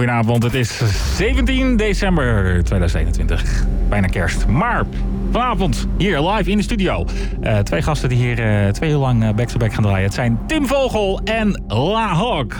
goedenavond. Het is 17 december 2021. Bijna kerst. Maar vanavond hier live in de studio. Uh, twee gasten die hier uh, twee uur lang back-to-back gaan draaien. Het zijn Tim Vogel en La Hawk.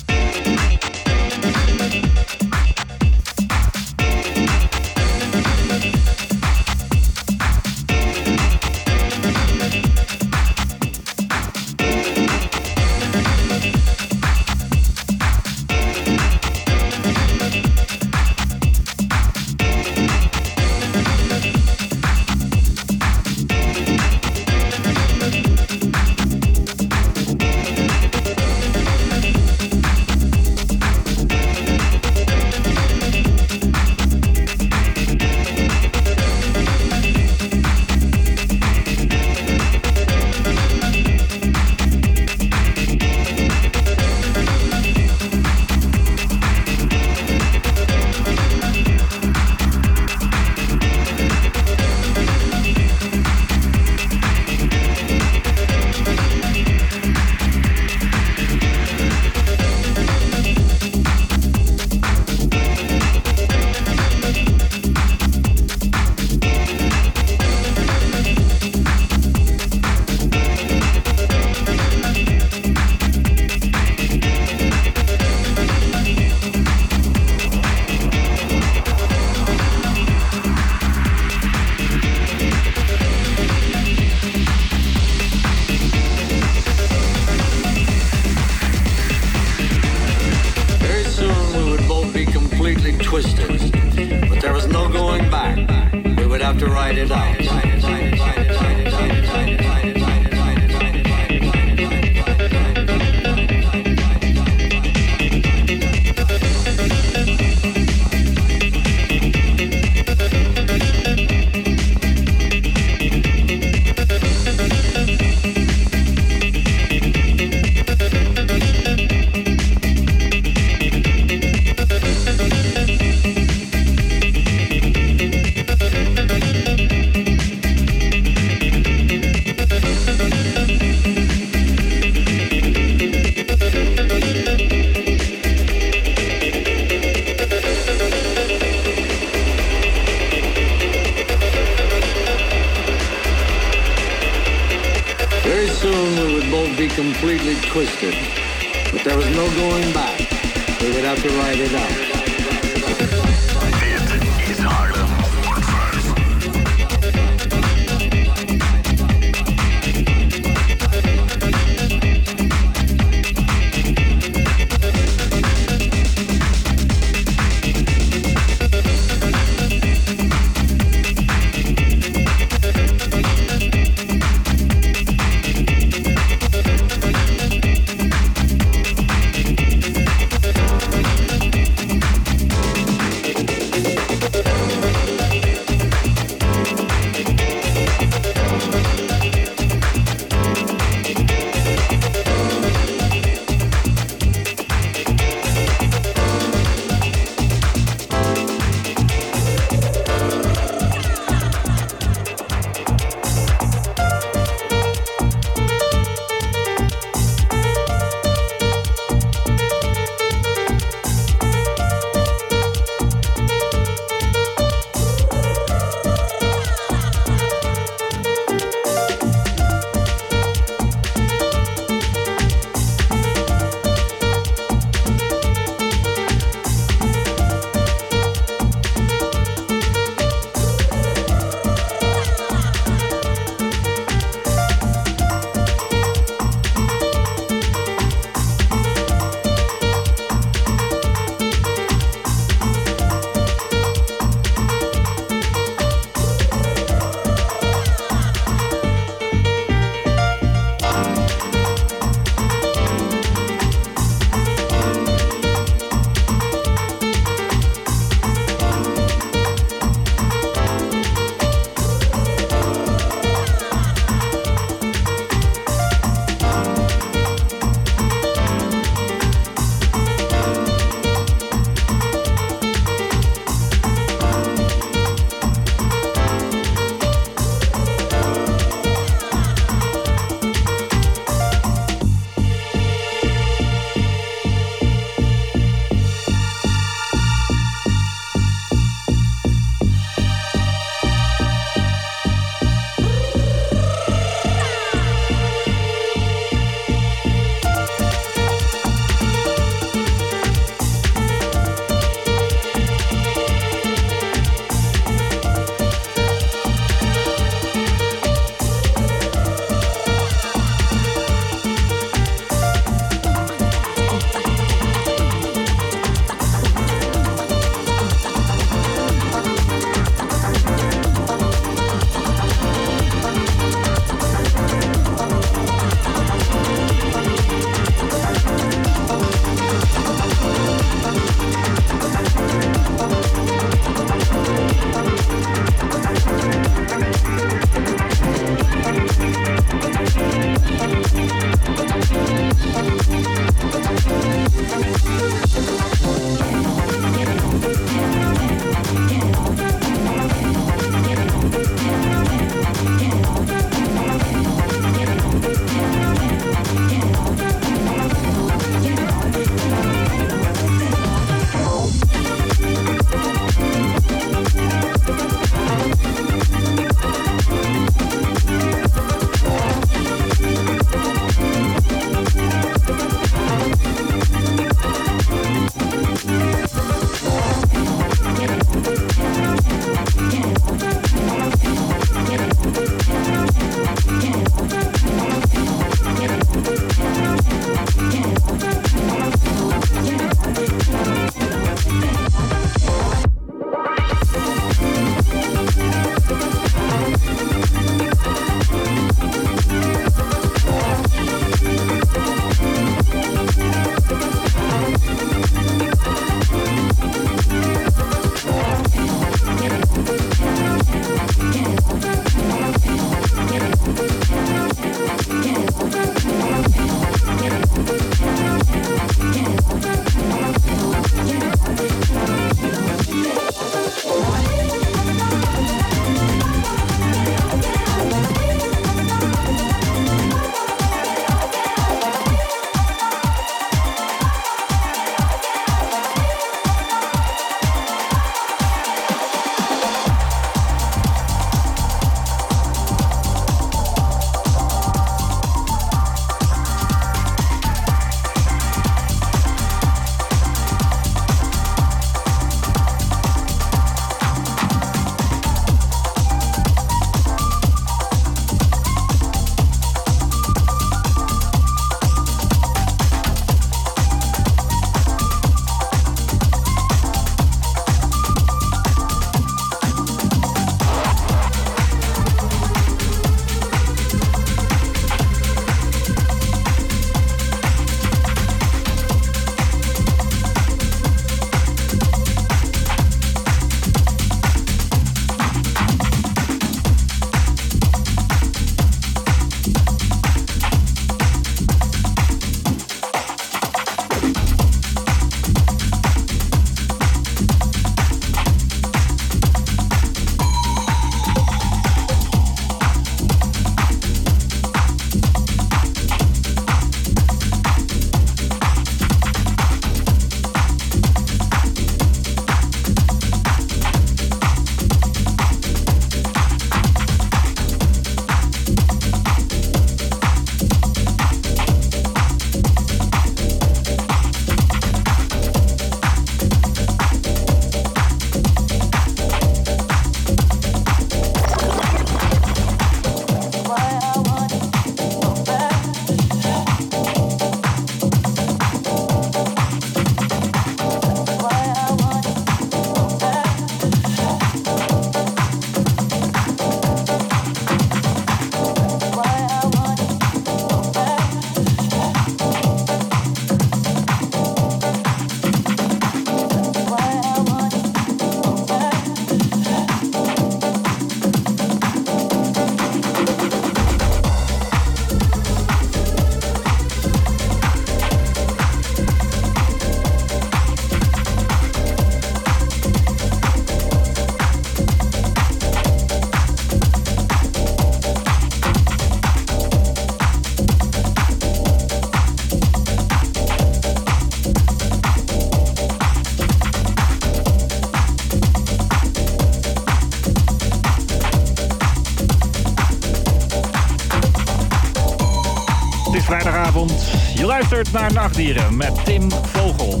Luistert naar Nachtdieren met Tim Vogel.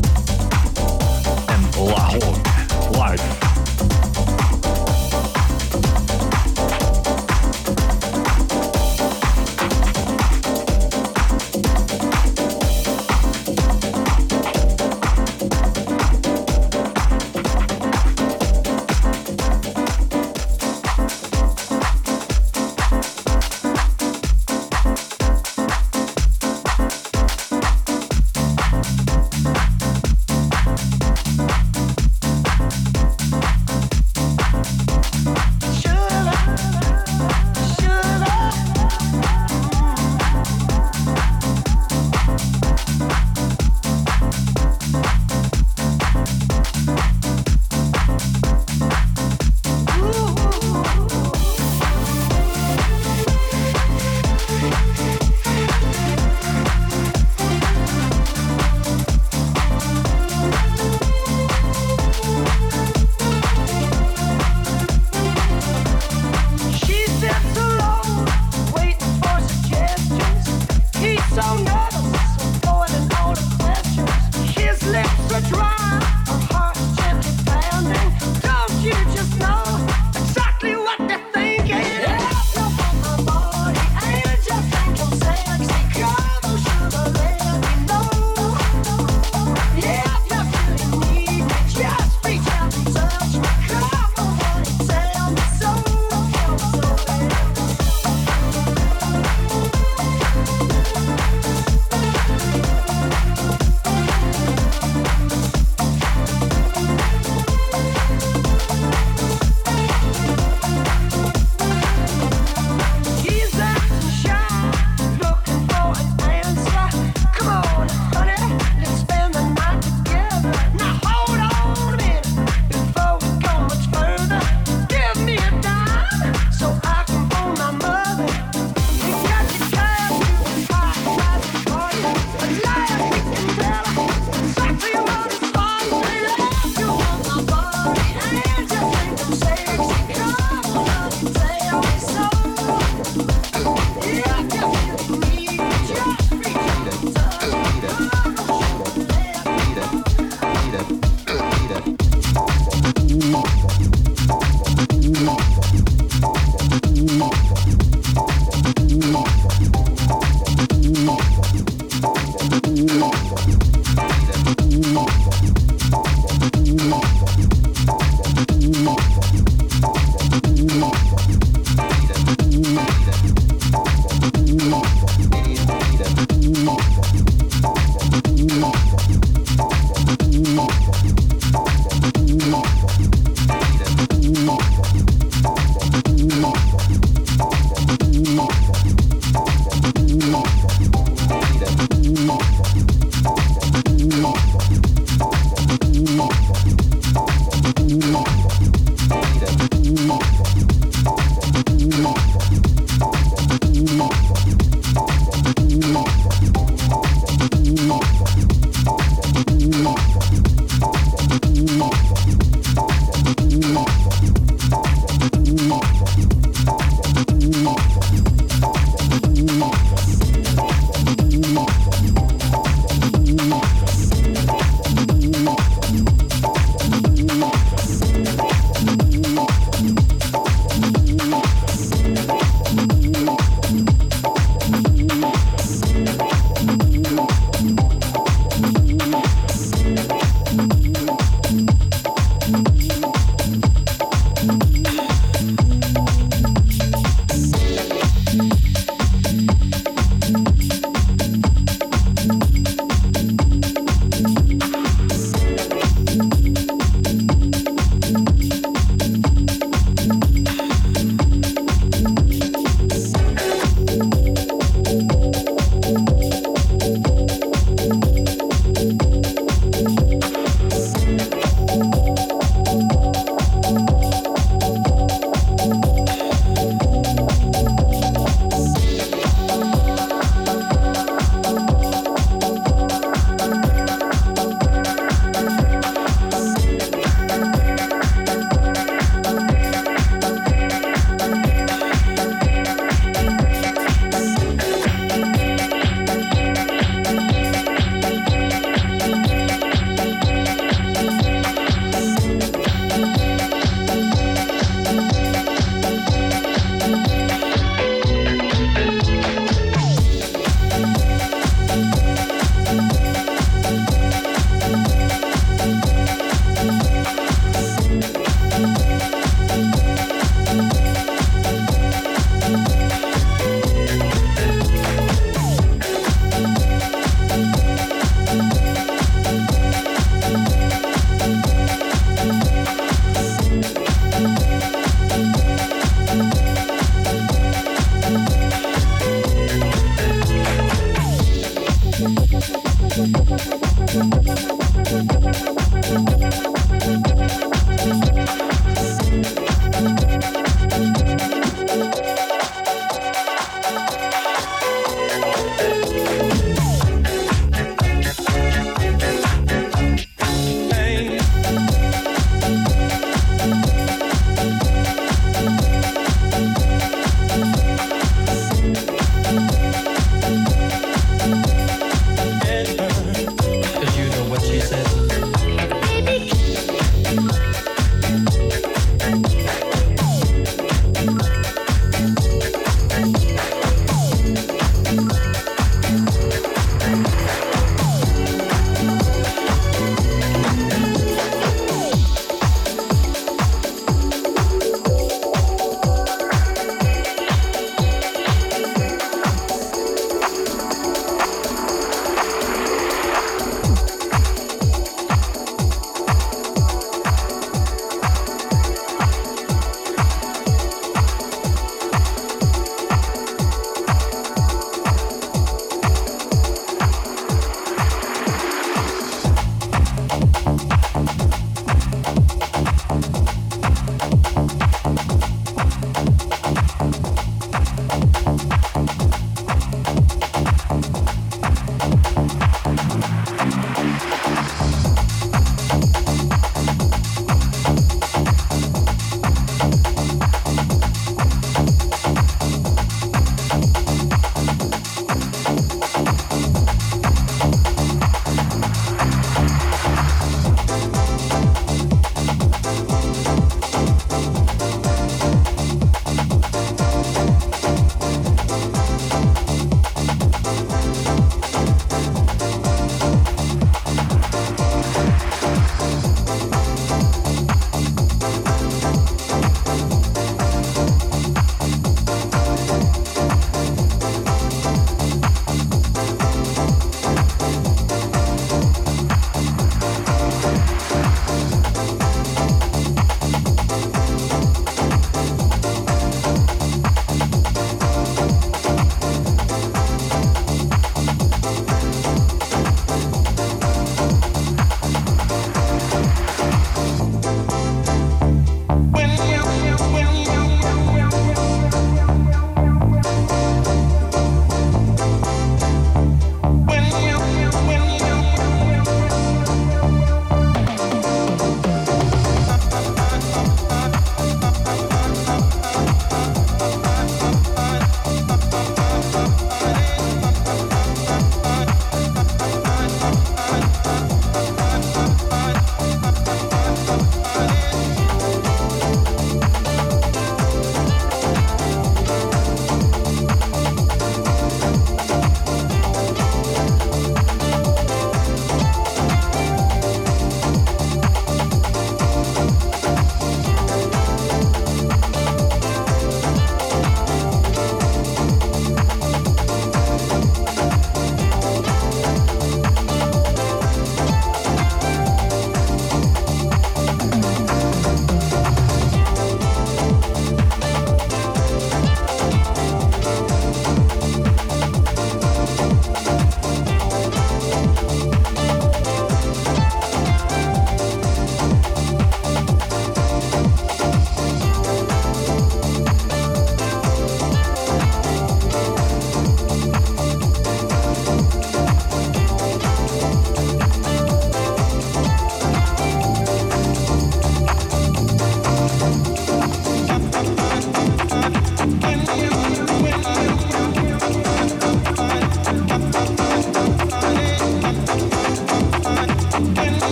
En Lahore live.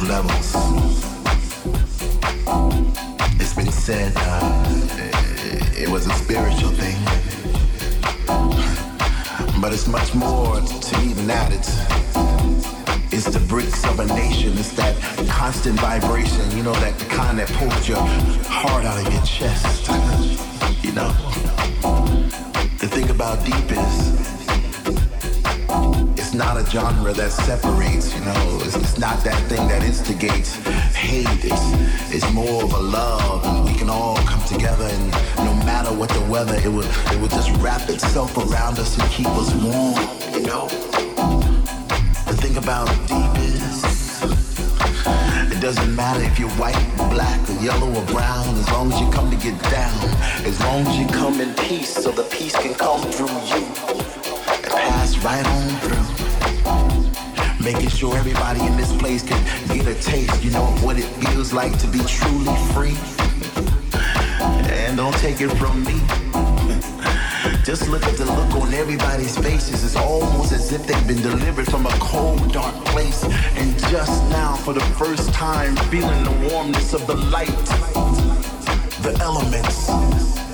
Of levels. It's been said uh, it, it was a spiritual thing. But it's much more to than that. It's it's the bricks of a nation. It's that constant vibration, you know, that kind that pulls your heart out of your chest. You know, the thing about deep is it's not a genre that separates, you know, it's, it's not that instigates hate. It's, more of a love, and we can all come together, and no matter what the weather, it will, it will just wrap itself around us and keep us warm, you know. The thing about deep is, it doesn't matter if you're white, or black, or yellow, or brown, as long as you come to get down, as long as you come in peace, so the peace can come through you and pass right on through. Making sure everybody in this place can get a taste, you know, what it feels like to be truly free. And don't take it from me. Just look at the look on everybody's faces. It's almost as if they've been delivered from a cold, dark place. And just now, for the first time, feeling the warmness of the light. The elements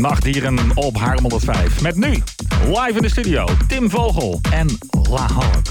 Nachtdieren op Haarlem 105. Met nu, live in de studio, Tim Vogel en La Hogue.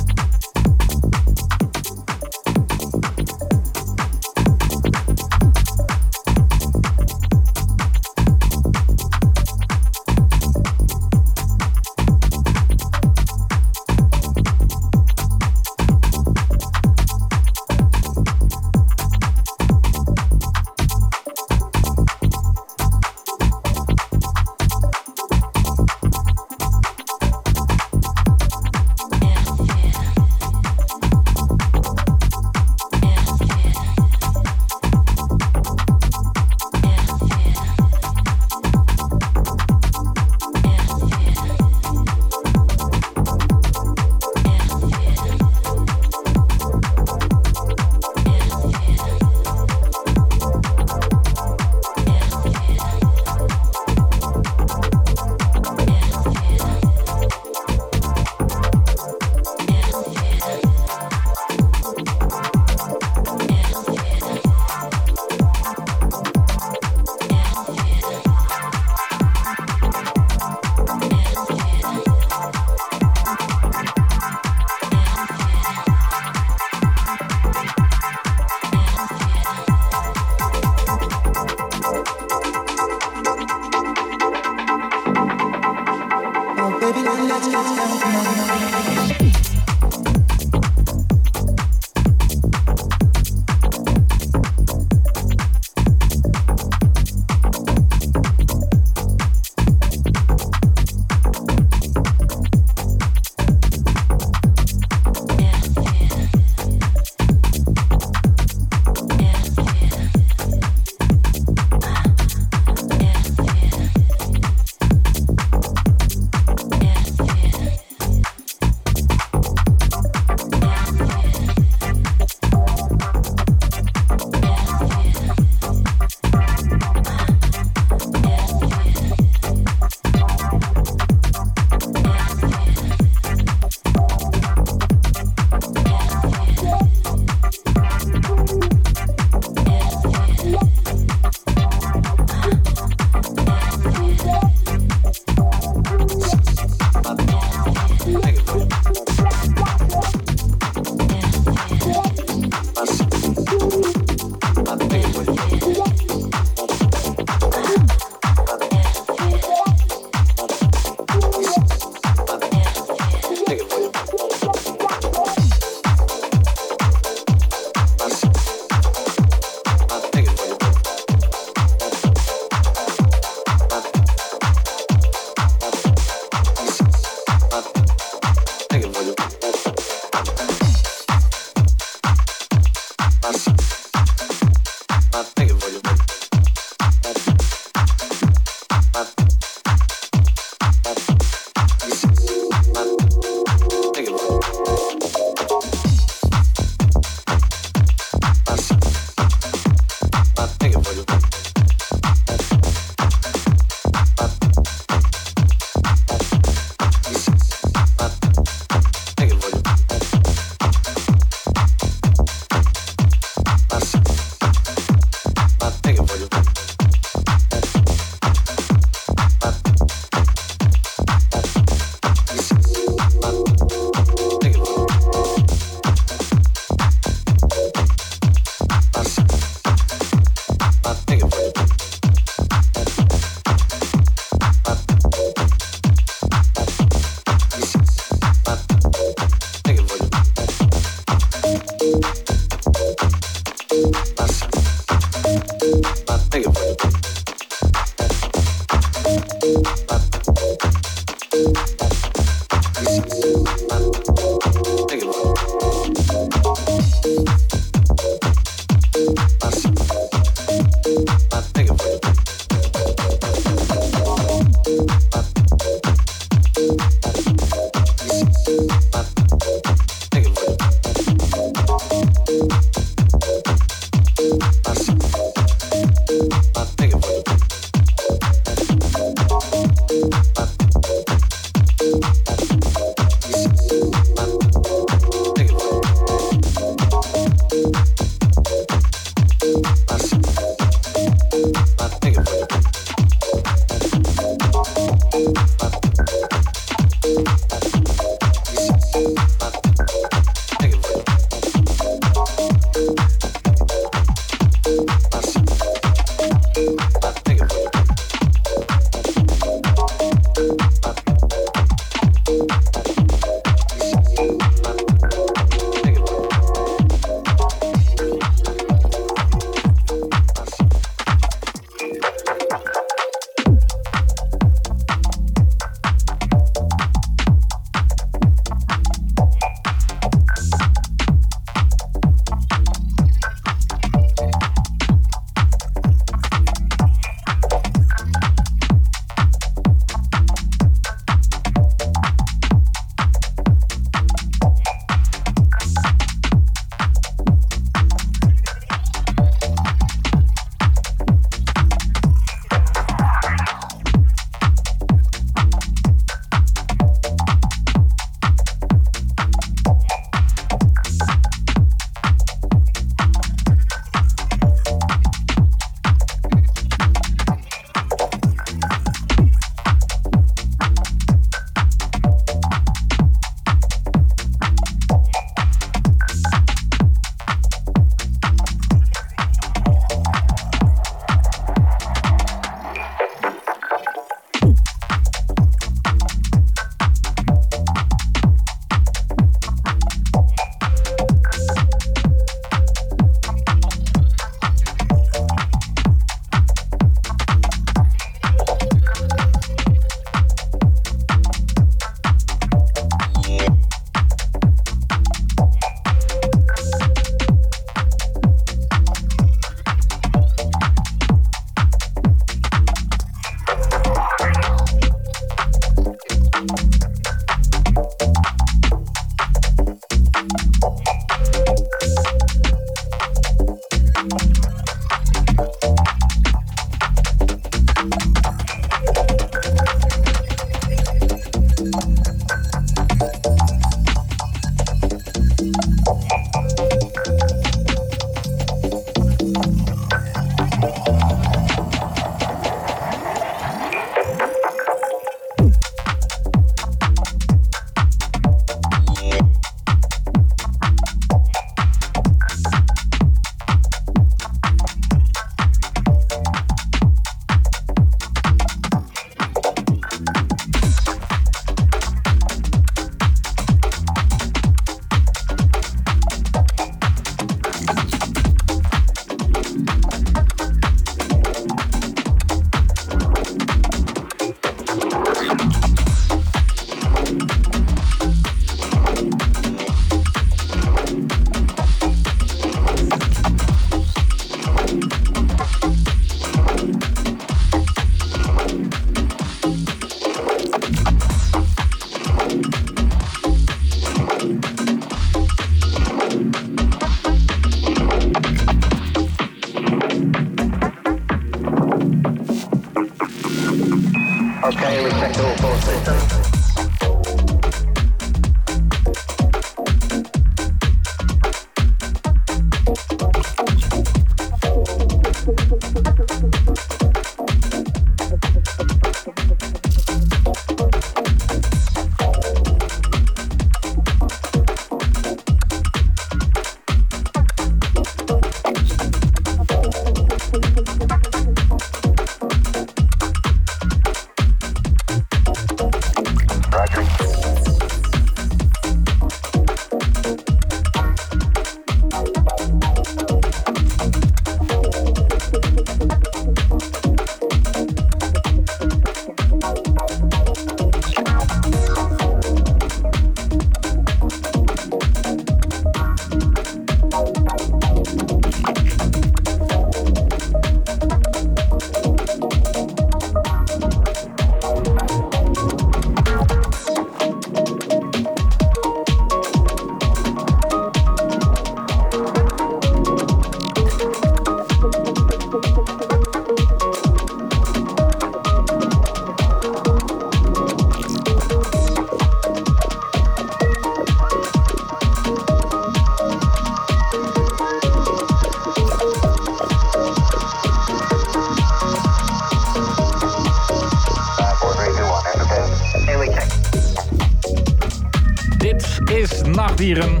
Nachtdieren.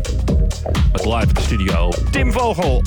Met live de studio Tim Vogel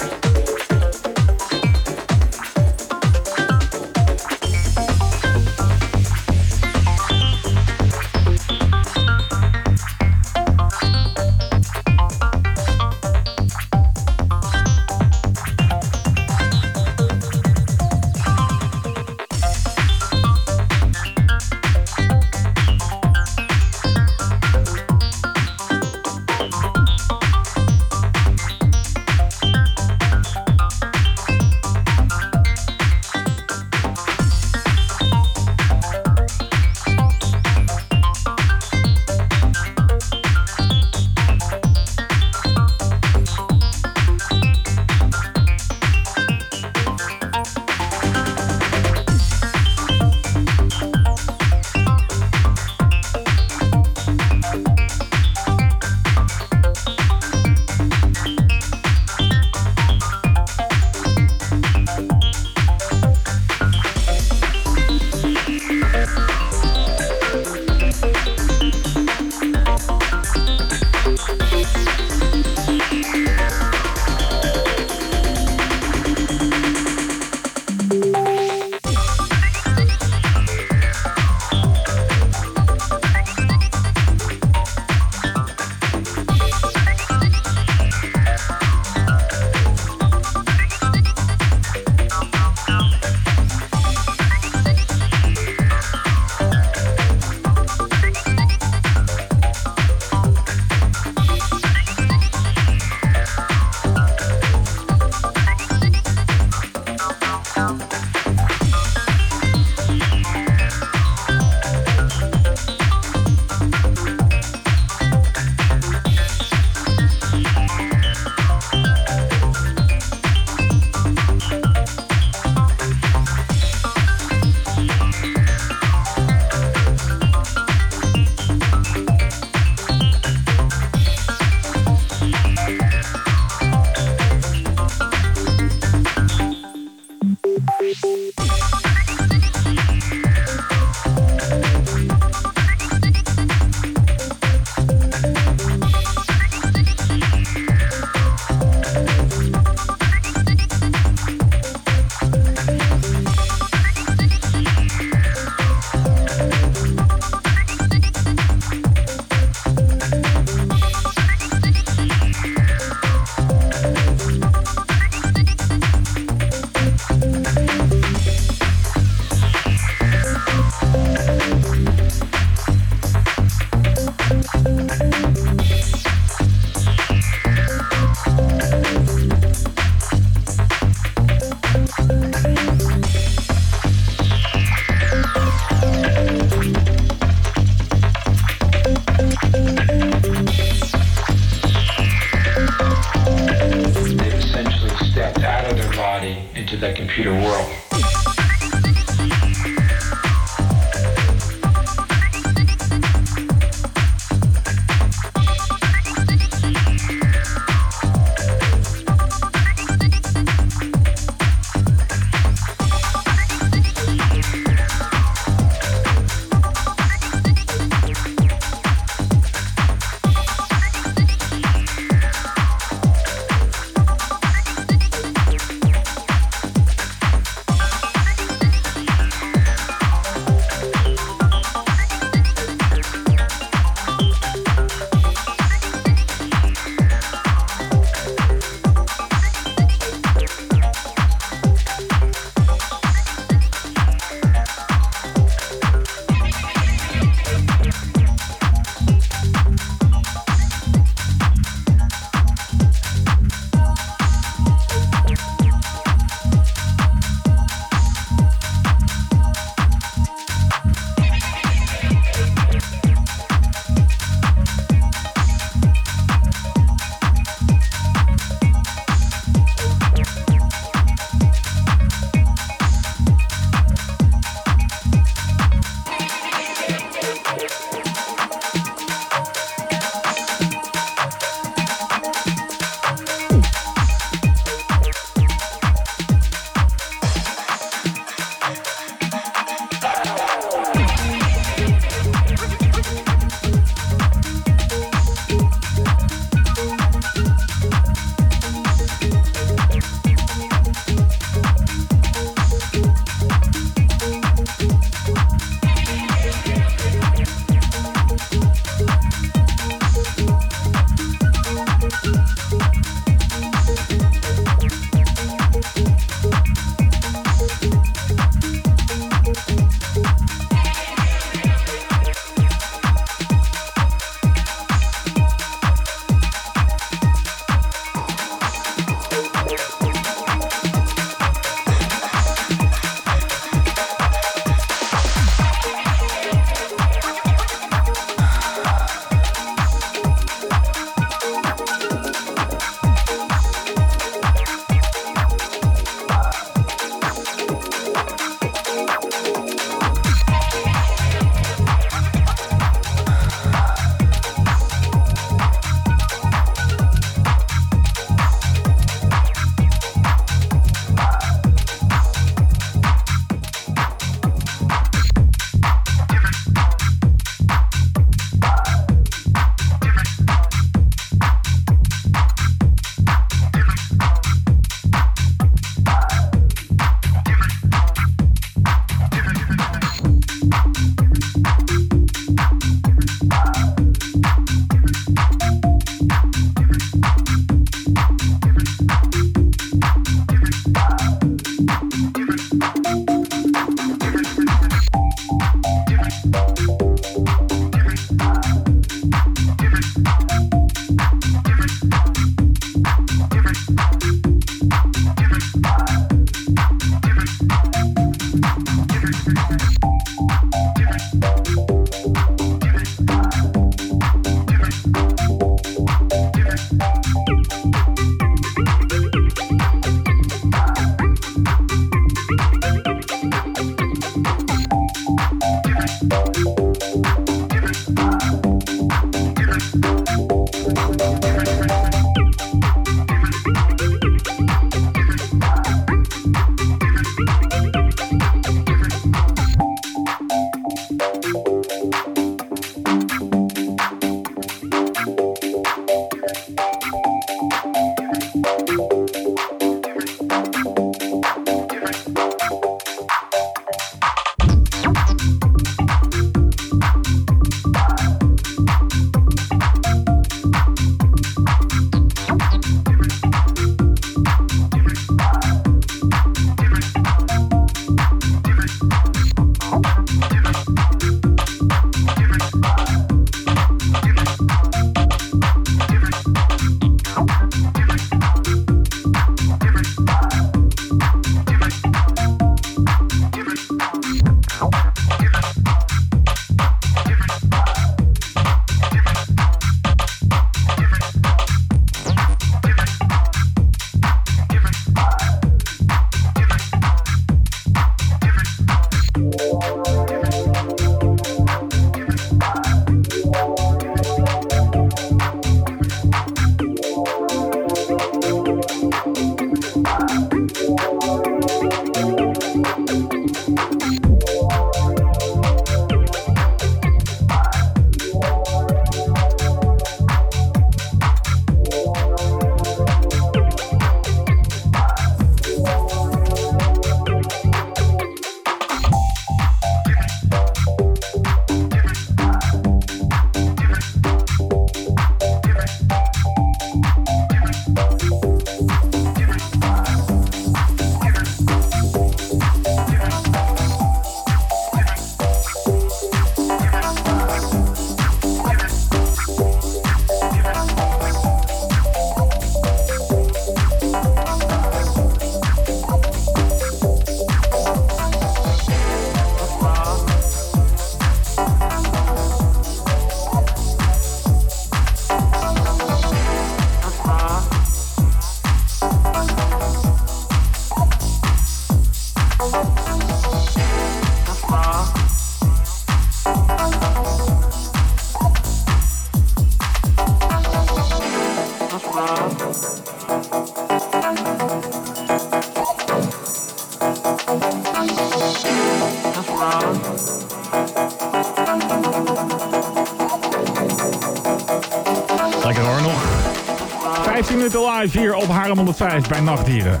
105 bij Nachtdieren.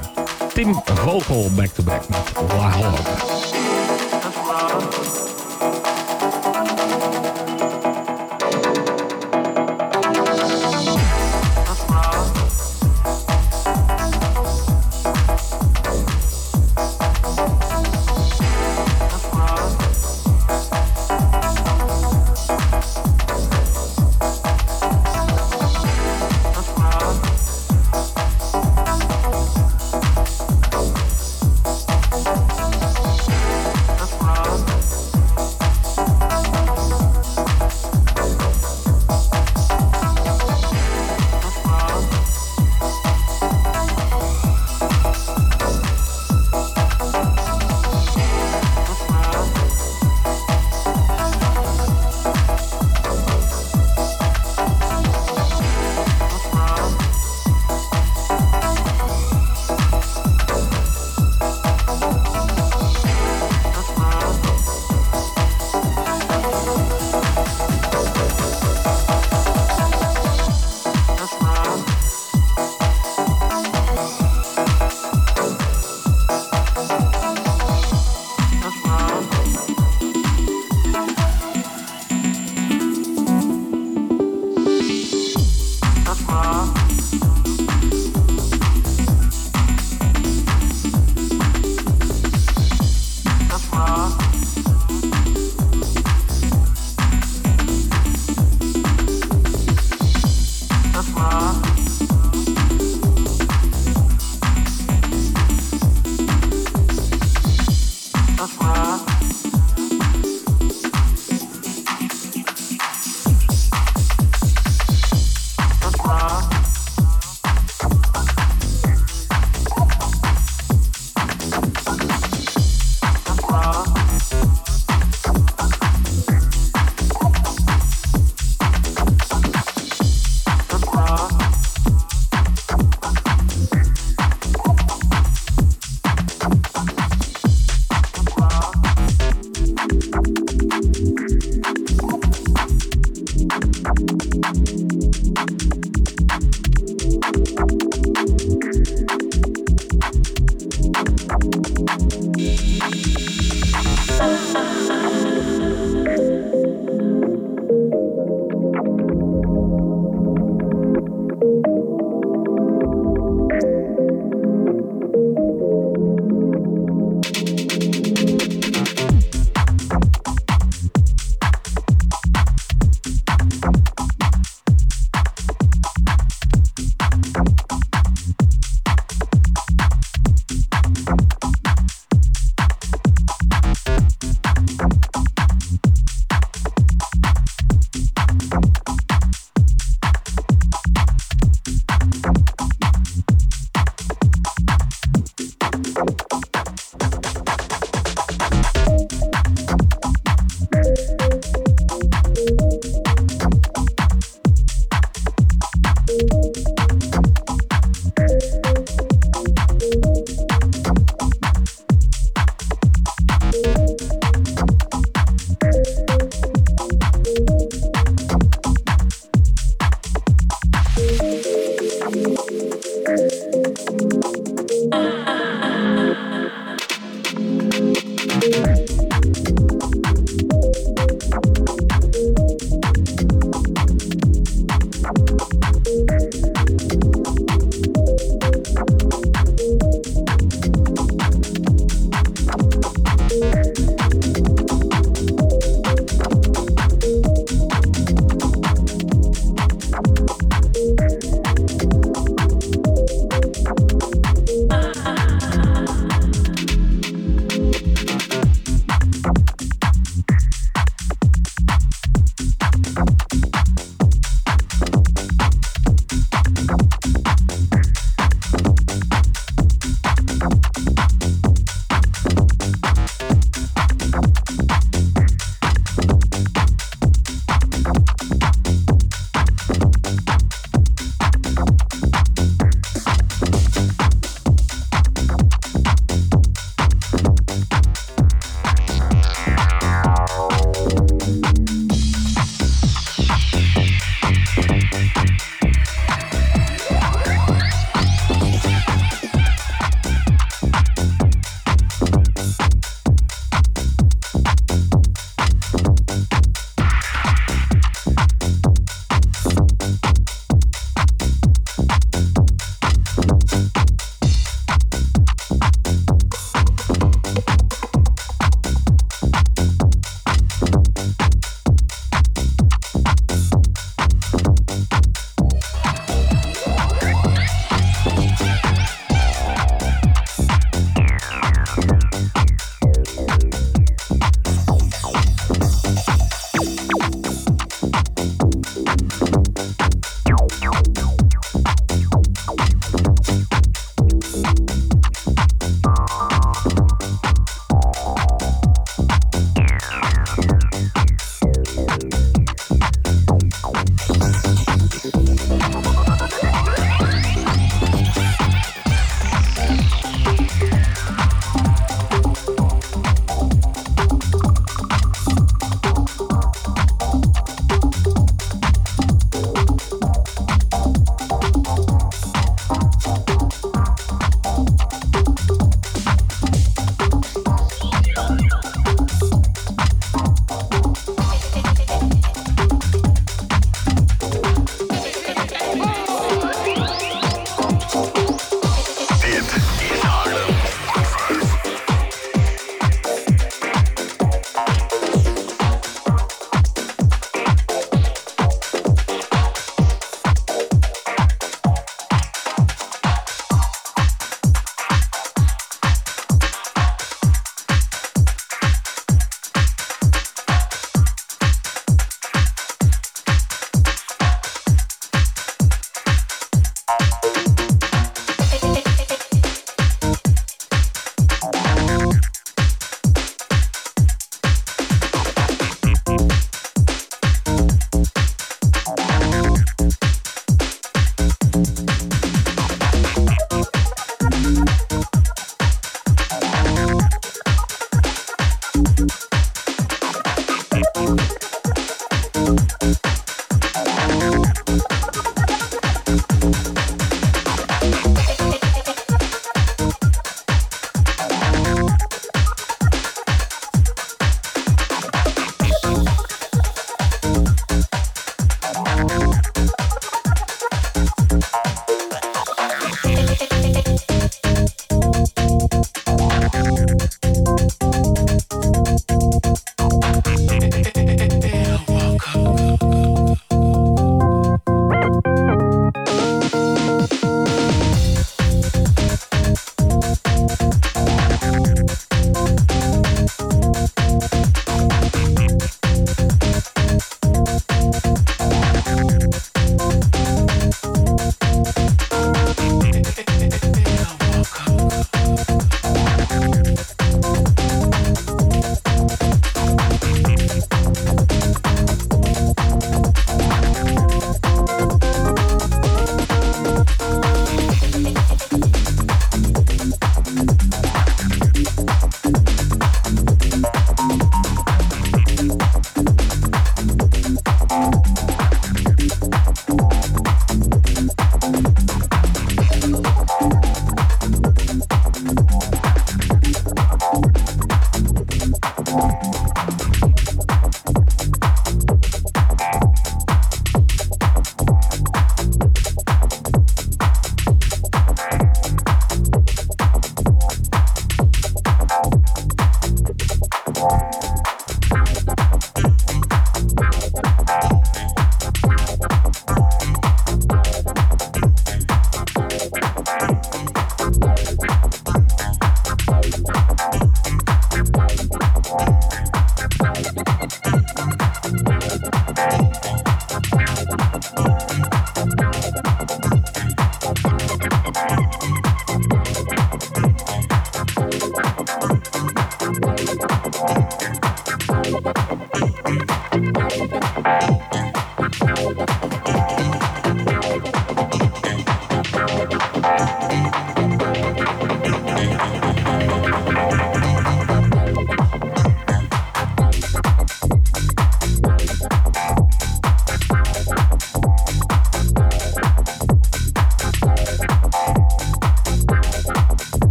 Tim Vogel back-to-back met Ja,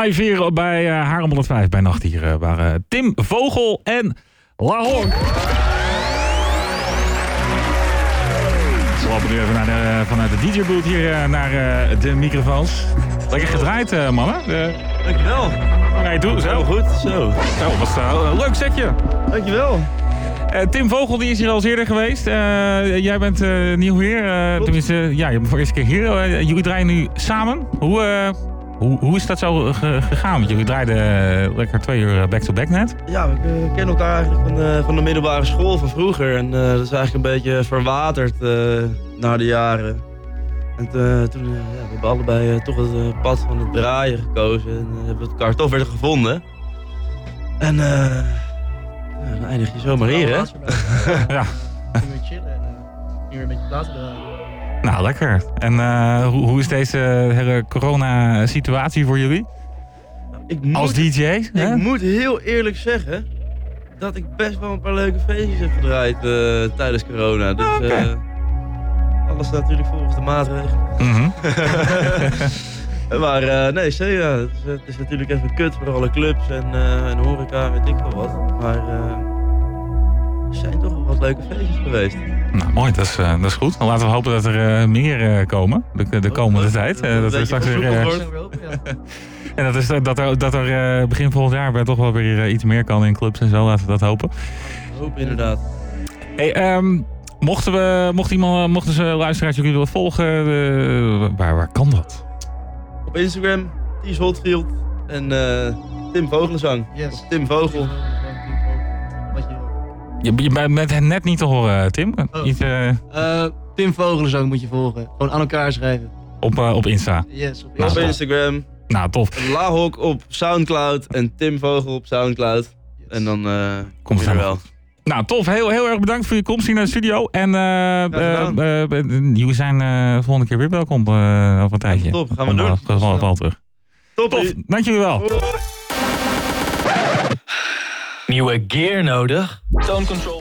live hier bij uh, Haarlem 105 bij Nacht. Hier uh, waren Tim Vogel en La Honk. We lopen nu even naar de, vanuit de DJ-boot hier uh, naar de microfoons. Lekker gedraaid, mannen. Dankjewel. Ga je toe? Zo. goed, zo. Zo, was een leuk setje. Dankjewel. Uh, Tim Vogel die is hier al eens eerder geweest. Uh, jij bent uh, nieuw hier. tenminste, ja, je bent voor de eerste keer hier. jullie draaien nu samen. Hoe, hoe, hoe is dat zo gegaan? Want jullie draaiden lekker twee uur back-to-back net. Ja, we kennen elkaar eigenlijk van de, van de middelbare school van vroeger. En dat is eigenlijk een beetje verwaterd na de jaren. En toen ja, we hebben allebei toch het pad van het draaien gekozen. En hebben we elkaar toch weer gevonden. En ja, dan eindig je zomaar hier, hè? ja. Nu weer chillen en nu weer een beetje plaatsen draaien. Lekker. En uh, hoe, hoe, is deze hele corona-situatie voor jullie? Ik moet, Als DJ? Ik hè? moet heel eerlijk zeggen dat ik best wel een paar leuke feestjes heb gedraaid uh, tijdens corona. Dus oh, okay. uh, alles natuurlijk volgens de maatregelen. Mm -hmm. Maar nee. Ja. Het, is, het, is, natuurlijk even kut voor alle clubs en, en horeca, weet ik veel wat. Maar er zijn toch wel wat leuke feestjes geweest. Nou, mooi. Dat is, dat is goed. Dan laten we hopen dat er meer komen de, de komende oh, tijd. Dat, dat er straks weer... en dat, is, dat er, dat er begin volgend jaar toch wel weer iets meer kan in clubs en zo. Laten we dat hopen. Hoop inderdaad. Hey, um, mochten, we, mocht iemand, mochten ze luisteraars jullie willen volgen, waar, waar kan dat? Op Instagram, Ties Hotfield en uh, Tim Vogelenzang. Yes. Tim Vogel. Je Je, bent het net niet te horen, Tim. Oh. Niet, uh, uh, Tim Vogelenzang moet je volgen. Gewoon aan elkaar schrijven. Op, op Insta? Yes, op Op Insta. Instagram. Nou, tof. Lahok op Soundcloud en Tim Vogel op Soundcloud. Yes. En dan Komt je er wel. Nou, tof. Heel, heel erg bedankt voor je komst hier naar de studio. En jullie zijn volgende keer weer welkom over een tijdje. Top, gaan we doen. Gewoon wel terug. Top. Tof, dank jullie wel. Nieuwe gear nodig? Tone control.